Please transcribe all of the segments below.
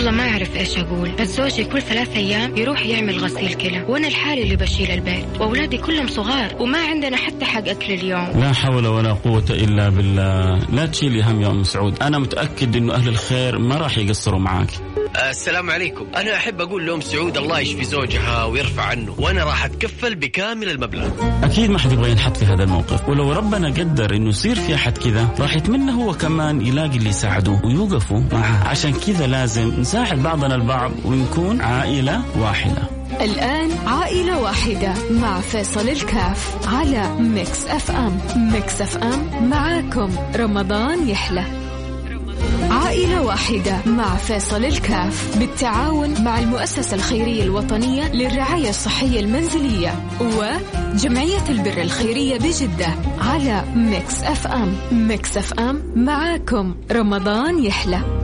والله ما أعرف إيش أقول بس زوجي كل ثلاث أيام يروح يعمل غسيل كلى وأنا الحالي اللي بشيل البيت وأولادي كلهم صغار وما عندنا حتى حق أكل اليوم. لا حول ولا قوة إلا بالله. لا تشيلي هم يا أم سعود. أنا متأكد إنه أهل الخير ما راح يقصروا معاك. السلام عليكم. أنا أحب أقول لأم سعود الله يشفي زوجها ويرفع عنه وأنا راح أتكفل بكامل المبلغ. أكيد ما حد يبغى ينحط في هذا الموقف. ولو ربنا قدر إنه يصير في أحد كذا راح يتمنى هو كمان يلاقي اللي يساعدوه ويوقفوا معه. عشان كذا لازم نساعد بعضنا البعض ونكون عائلة واحدة. الآن عائلة واحدة مع فيصل الكاف على Mix FM. Mix FM معاكم. رمضان يحلى. عائلة واحدة مع فيصل الكاف بالتعاون مع المؤسسة الخيرية الوطنية للرعاية الصحية المنزلية وجمعية البر الخيرية بجدة على Mix FM. Mix FM معاكم. رمضان يحلى.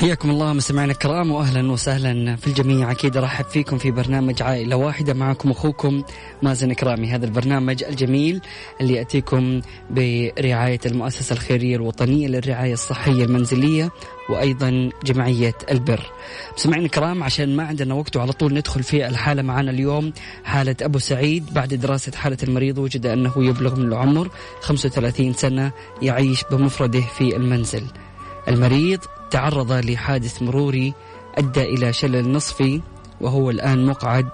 حياكم الله مستمعينا الكرام واهلا وسهلا في الجميع أكيد ارحب فيكم في برنامج عائلة واحدة معكم أخوكم مازن كرامي هذا البرنامج الجميل اللي يأتيكم برعاية المؤسسة الخيرية الوطنية للرعاية الصحية المنزلية وأيضا جمعية البر. مستمعينا الكرام عشان ما عندنا وقت وعلى طول ندخل في الحالة معنا اليوم حالة أبو سعيد بعد دراسة حالة المريض وجد أنه يبلغ من العمر 35 سنة يعيش بمفرده في المنزل. المريض تعرض لحادث مروري أدى إلى شلل نصفي وهو الآن مقعد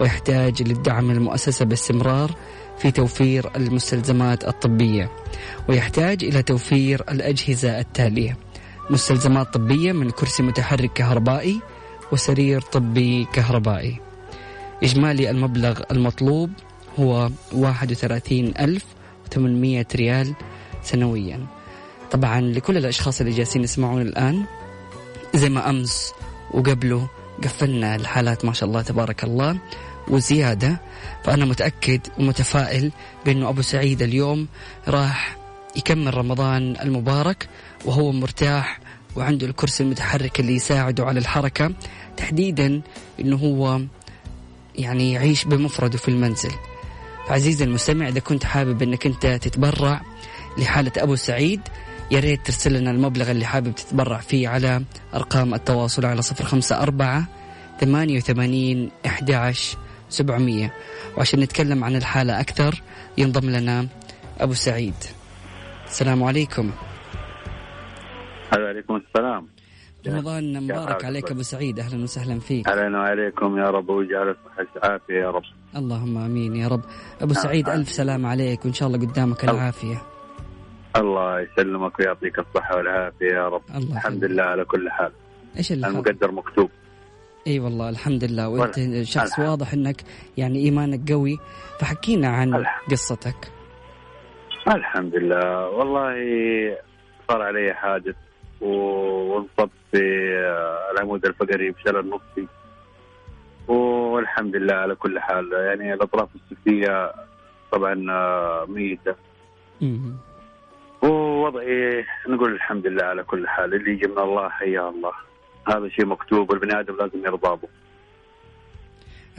ويحتاج للدعم المؤسسة باستمرار في توفير المستلزمات الطبية ويحتاج إلى توفير الأجهزة التالية. مستلزمات طبية من كرسي متحرك كهربائي وسرير طبي كهربائي. إجمالي المبلغ المطلوب هو 31800 ريال سنويا. طبعا لكل الأشخاص اللي جالسين يسمعون الآن. زي ما أمس وقبله قفلنا الحالات ما شاء الله تبارك الله وزيادة. فأنا متأكد ومتفائل بأنه أبو سعيد اليوم راح يكمل رمضان المبارك وهو مرتاح وعنده الكرسي المتحرك اللي يساعده على الحركة تحديدا أنه هو يعني يعيش بمفرده في المنزل. فعزيزي المستمع إذا كنت حابب أنك أنت تتبرع لحالة أبو سعيد يا ريت ترسل لنا المبلغ اللي حابب تتبرع فيه على أرقام التواصل على صفر خمسة أربعة ثمانية وثمانين أحد سبعمية. وعشان نتكلم عن الحالة أكثر ينضم لنا أبو سعيد. السلام عليكم. عليكم السلام. رمضان مبارك عليك أبو سعيد. أهلا وسهلا فيك. أهلا وعليكم يا رب. ويجعل صحة عافيه يا رب. اللهم آمين يا رب. أبو سعيد ألف سلام عليك. وإن شاء الله قدامك العافية. الله يسلمك ويعطيك الصحة والعافية يا رب. الله الحمد لله على كل حال. إيش اللي المقدر مكتوب. إي والله الحمد لله. وأنت شخص الحمد. واضح إنك يعني إيمانك قوي. فحكينا عن الحمد. قصتك. الحمد لله. والله صار علي حادث وانصبت في العمود الفقري بشلل نصفي. والحمد لله على كل حال. يعني الأطراف السفليه طبعا ميتة. ووضعي نقول الحمد لله على كل حال. اللي يجي من الله حيا الله. هذا شيء مكتوب والبني آدم لازم يرضى به.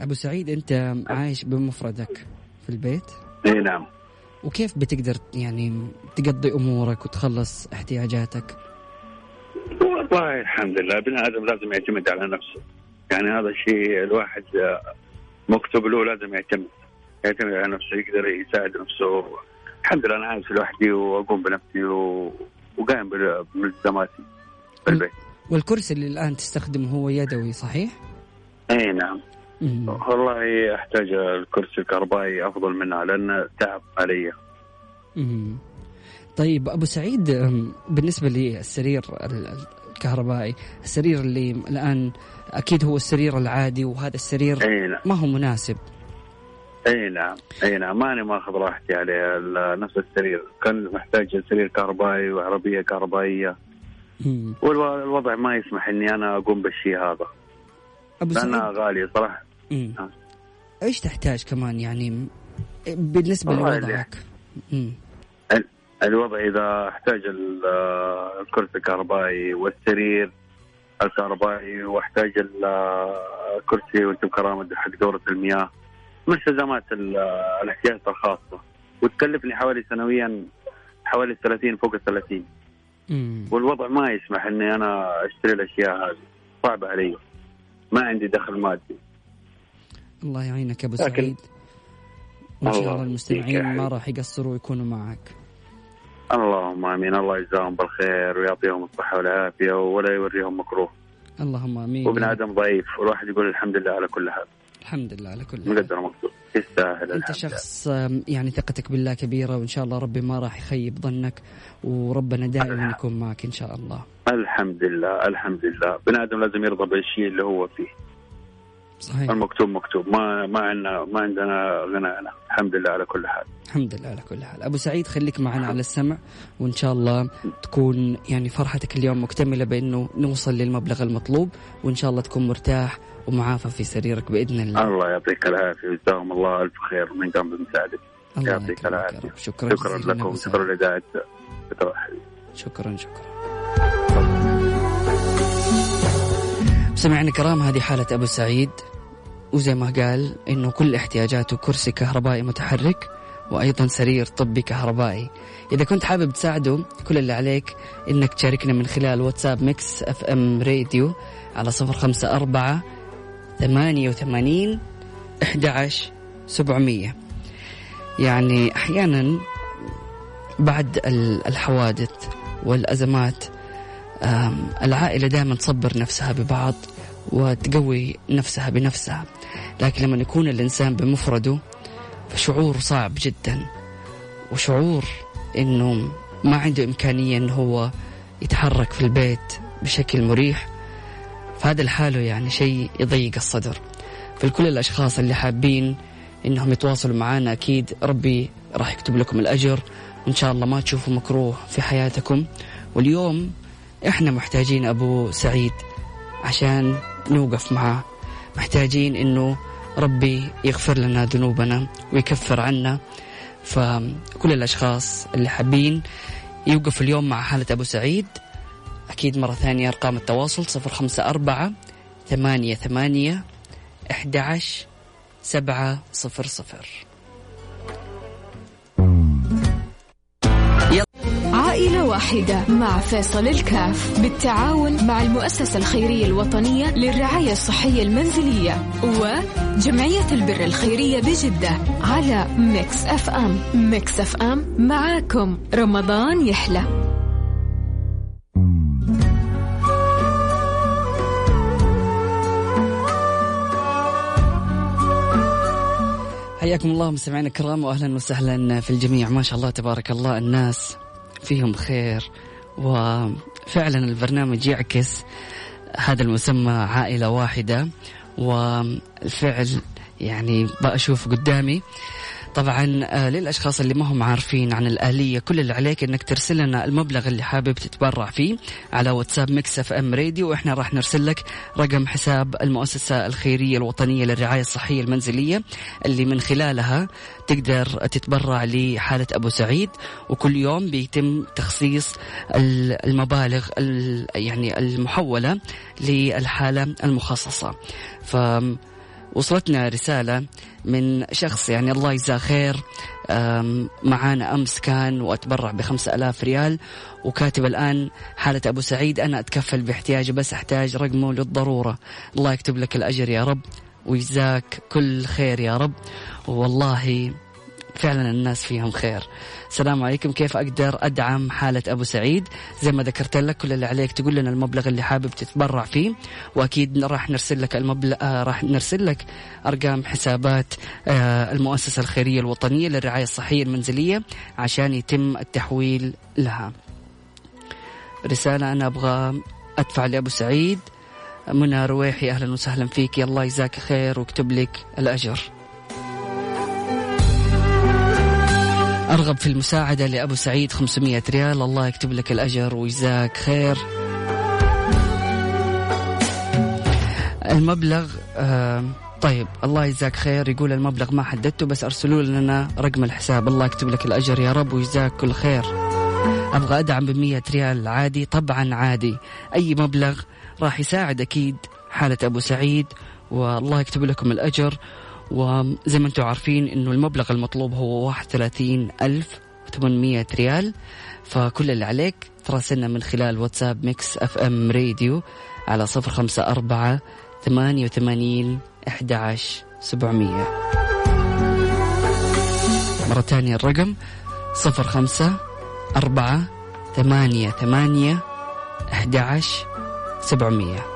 أبو سعيد أنت عايش بمفردك في البيت؟ اي نعم. وكيف بتقدر يعني تقضي أمورك وتخلص احتياجاتك؟ والله الحمد لله البني آدم لازم يعتمد على نفسه. يعني هذا الشيء الواحد مكتوب له لازم يعتمد. يعتمد على نفسه يقدر يساعد نفسه. الحمد لله أنا عايش لوحدي وأقوم بنفسي و... وقايم في البيت والكرسي اللي الآن تستخدمه هو يدوي صحيح؟ اي نعم مم. والله أحتاج الكرسي الكهربائي أفضل منها لأن تعب علي مم. طيب أبو سعيد بالنسبة للسرير الكهربائي السرير اللي الآن أكيد هو السرير العادي وهذا السرير نعم. ما هو مناسب اي نعم اي نعم. ماني ماخذ راحتي عليه. نفس السرير. كان محتاج سرير كهربائي وعربية كهربائية. والوضع ما يسمح إني أنا أقوم بالشيء هذا. أبو لأنها غالية صراحة. آه. إيش تحتاج كمان يعني؟ بالنسبة لوضعك. الوضع إذا أحتاج الكرسي الكهربائي والسرير الكهربائي وأحتاج الكرسي وانت بكرامه حق دورة المياه. مستلزمات الاحتياجات الخاصة. وتكلفني حوالي سنويا حوالي 30 فوق ال 30 والوضع ما يسمح إني أنا أشتري الأشياء هذه. صعبة علي. ما عندي دخل مادي. الله يعينك أبو سعيد. وإن شاء الله المستمعين ما راح يقصروا ويكونوا معك. اللهم آمين. الله يجزاهم بالخير ويعطيهم الصحة والعافية ولا يوريهم مكروه. اللهم آمين. وابن آدم ضعيف. والواحد يقول الحمد لله على كل حال. الحمد لله على كل حال. مقدر يستاهل أنت شخص يعني ثقتك بالله كبيرة وإن شاء الله ربي ما راح يخيب ظنك وربنا دائما يكون معك إن شاء الله. الحمد لله الحمد لله. بني آدم لازم يرضى بالشيء اللي هو فيه. صحيح. المكتوب مكتوب. ما ما عندنا ما عندنا غنى عنه الحمد لله على كل حال. الحمد لله على كل حال. أبو سعيد خليك معنا على السمع وإن شاء الله تكون يعني فرحتك اليوم مكتملة بإنه نوصل للمبلغ المطلوب وإن شاء الله تكون مرتاح ومعافى في سريرك بإذن الله. الله يعطيك العافية. ويجزاهم الله ألف خير من قام بمساعدتك يعطيك العافية. شكرا شكرا لكم. شكرا لإذاعة شكرا شكرا. سمعنا كرام هذه حالة أبو سعيد وزي ما قال إنه كل احتياجاته كرسي كهربائي متحرك وأيضا سرير طبي كهربائي. إذا كنت حابب تساعده كل اللي عليك إنك تشاركنا من خلال واتساب Mix FM Radio على صفر خمسة أربعة ثمانية وثمانين أحد سبعمية. يعني أحيانا بعد الحوادث والأزمات العائلة دائما تصبر نفسها ببعض. وتقوي نفسها بنفسها. لكن لما يكون الإنسان بمفرده فشعور صعب جدا. وشعور إنه ما عنده إمكانية إنه هو يتحرك في البيت بشكل مريح. فهذا لحاله يعني شيء يضيق الصدر. فلكل الأشخاص اللي حابين إنهم يتواصلوا معنا أكيد ربي راح يكتب لكم الأجر. وإن شاء الله ما تشوفوا مكروه في حياتكم. واليوم إحنا محتاجين أبو سعيد عشان نوقف معاه محتاجين إنه ربي يغفر لنا ذنوبنا ويكفر عنا. فكل الأشخاص اللي حابين يوقف اليوم مع حالة أبو سعيد أكيد مرة ثانية أرقام التواصل صفر خمسة أربعة ثمانية ثمانية أحد سبعة صفر صفر. واحدة مع فيصل الكاف بالتعاون مع المؤسسة الخيرية الوطنية للرعاية الصحية المنزلية وجمعية البر الخيرية بجدة على Mix FM. Mix FM معاكم. رمضان يحلى. حياكم الله مستمعينا الكرام واهلا وسهلا في الجميع. ما شاء الله تبارك الله الناس فيهم خير. وفعلا البرنامج يعكس هذا المسمى عائلة واحدة. والفعل يعني بأشوف قدامي طبعا آه، للأشخاص اللي ما هم عارفين عن الآلية كل اللي عليك إنك ترسل لنا المبلغ اللي حابب تتبرع فيه على واتساب Mix FM Radio وإحنا راح نرسل لك رقم حساب المؤسسة الخيرية الوطنية للرعاية الصحية المنزلية اللي من خلالها تقدر تتبرع لحالة أبو سعيد وكل يوم بيتم تخصيص المبالغ يعني المحولة للحالة المخصصة. ف وصلتنا رسالة من شخص يعني الله يجزاه خير معانا أمس كان وأتبرع بخمسة ألاف ريال وكاتب الآن حالة أبو سعيد أنا أتكفل باحتياجه بس أحتاج رقمه للضرورة. الله يكتب لك الأجر يا رب ويجزاك كل خير يا رب. والله فعلا الناس فيهم خير. السلام عليكم. كيف أقدر أدعم حالة أبو سعيد؟ زي ما ذكرت لك كل اللي عليك تقول لنا المبلغ اللي حابب تتبرع فيه وأكيد راح نرسل لك المبلغ آه راح نرسل لك أرقام حسابات آه المؤسسة الخيرية الوطنية للرعاية الصحية المنزلية عشان يتم التحويل لها. رسالة أنا أبغى أدفع لأبو سعيد. منى رويحي أهلا وسهلا فيك. الله يجزاك خير واكتب لك الأجر. أرغب في المساعدة لأبو سعيد 500 ريال. الله يكتب لك الأجر ويجزاك خير. المبلغ آه طيب الله يجزاك خير. يقول المبلغ ما حددته بس أرسلوا لنا رقم الحساب. الله يكتب لك الأجر يا رب ويجزاك كل خير. أبغى أدعم بمية ريال عادي. طبعا عادي. أي مبلغ راح يساعد أكيد حالة أبو سعيد والله يكتب لكم الأجر. وزي ما أنتم عارفين إنه المبلغ المطلوب هو 31800 ريال. فكل اللي عليك تراسلنا من خلال واتساب Mix FM Radio على 054 88 11700 مرة ثانية الرقم 05 4 8 8 11 700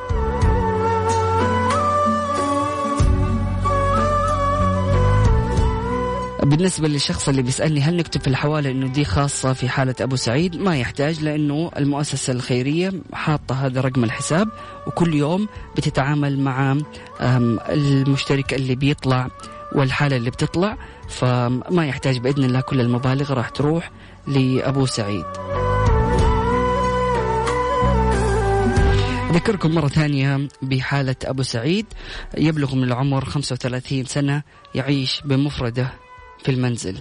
بالنسبة للشخص اللي بيسألني هل نكتب في الحوالة إنه دي خاصة في حالة أبو سعيد؟ ما يحتاج لأنه المؤسسة الخيرية حاطة هذا رقم الحساب وكل يوم بتتعامل مع المشترك اللي بيطلع والحالة اللي بتطلع فما يحتاج بإذن الله كل المبالغ راح تروح لأبو سعيد. أذكركم مرة ثانية بحالة أبو سعيد. يبلغ من العمر 35 سنة يعيش بمفرده. في المنزل.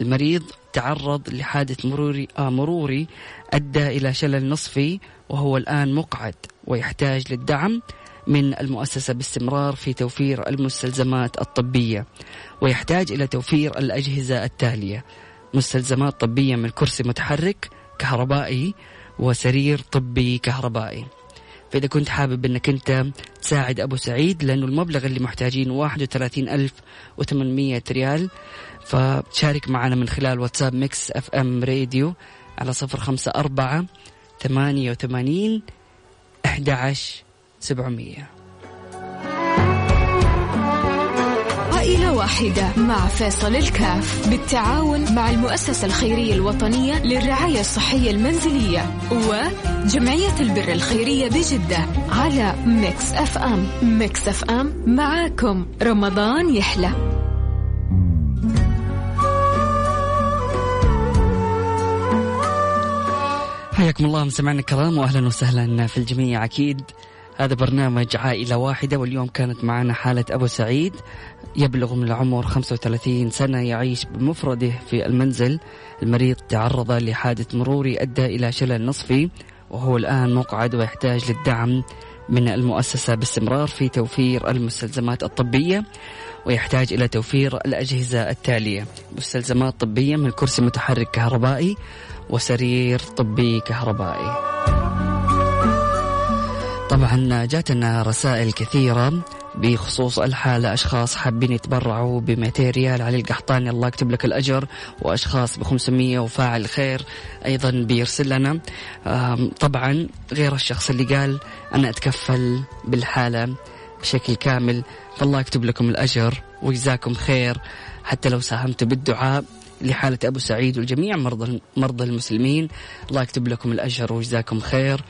المريض تعرض لحادث مروري آه مروري أدى إلى شلل نصفي وهو الآن مقعد ويحتاج للدعم من المؤسسة باستمرار في توفير المستلزمات الطبية ويحتاج إلى توفير الأجهزة التالية. مستلزمات طبية من كرسي متحرك كهربائي وسرير طبي كهربائي. فإذا كنت حابب أنك أنت تساعد أبو سعيد لأنه المبلغ اللي محتاجينه 31800 ريال فشارك معنا من خلال واتساب Mix FM Radio على صفر خمسة أربعة ثمانية وثمانين أحد سبعمية. عائلة واحدة مع فيصل الكاف بالتعاون مع المؤسسة الخيرية الوطنية للرعاية الصحية المنزلية وجمعية البر الخيرية بجدة على Mix FM. Mix FM معاكم. رمضان يحلى. حياكم الله مستمعينا الكرام واهلا وسهلا في الجميع. أكيد هذا برنامج عائلة واحدة واليوم كانت معنا حالة أبو سعيد يبلغ من العمر 35 سنة يعيش بمفرده في المنزل المريض تعرض لحادث مروري أدى إلى شلل نصفي وهو الآن مقعد ويحتاج للدعم. من المؤسسة باستمرار في توفير المستلزمات الطبية ويحتاج إلى توفير الأجهزة التالية. مستلزمات طبية من كرسي متحرك كهربائي وسرير طبي كهربائي. طبعا جاتنا رسائل كثيرة. بخصوص الحالة أشخاص حابين يتبرعوا ب 200 ريال علي القحطاني الله يكتب لك الأجر وأشخاص ب 500 وفاعل خير أيضا بيرسل لنا. طبعا غير الشخص اللي قال أنا أتكفل بالحالة بشكل كامل. فالله يكتب لكم الأجر ويجزاكم خير. حتى لو ساهمتوا بالدعاء لحالة أبو سعيد والجميع مرضى مرضى المسلمين. الله يكتب لكم الأجر ويجزاكم خير.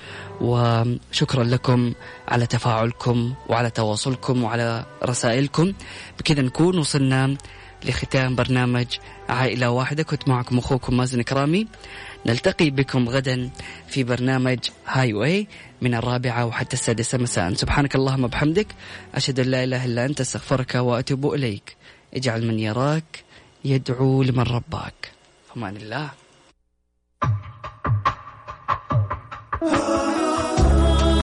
وشكرا لكم على تفاعلكم وعلى تواصلكم وعلى رسائلكم. بكذا نكون وصلنا لختام برنامج عائلة واحدة. كنت معكم أخوكم مازن كرامي نلتقي بكم غدا في برنامج هاي واي من الرابعة وحتى السادسة مساء. سبحانك اللهم وبحمدك. أشهد أن لا إله إلا أنت أستغفرك وأتوب إليك. اجعل من يراك يدعو لمن رباك. فمان الله.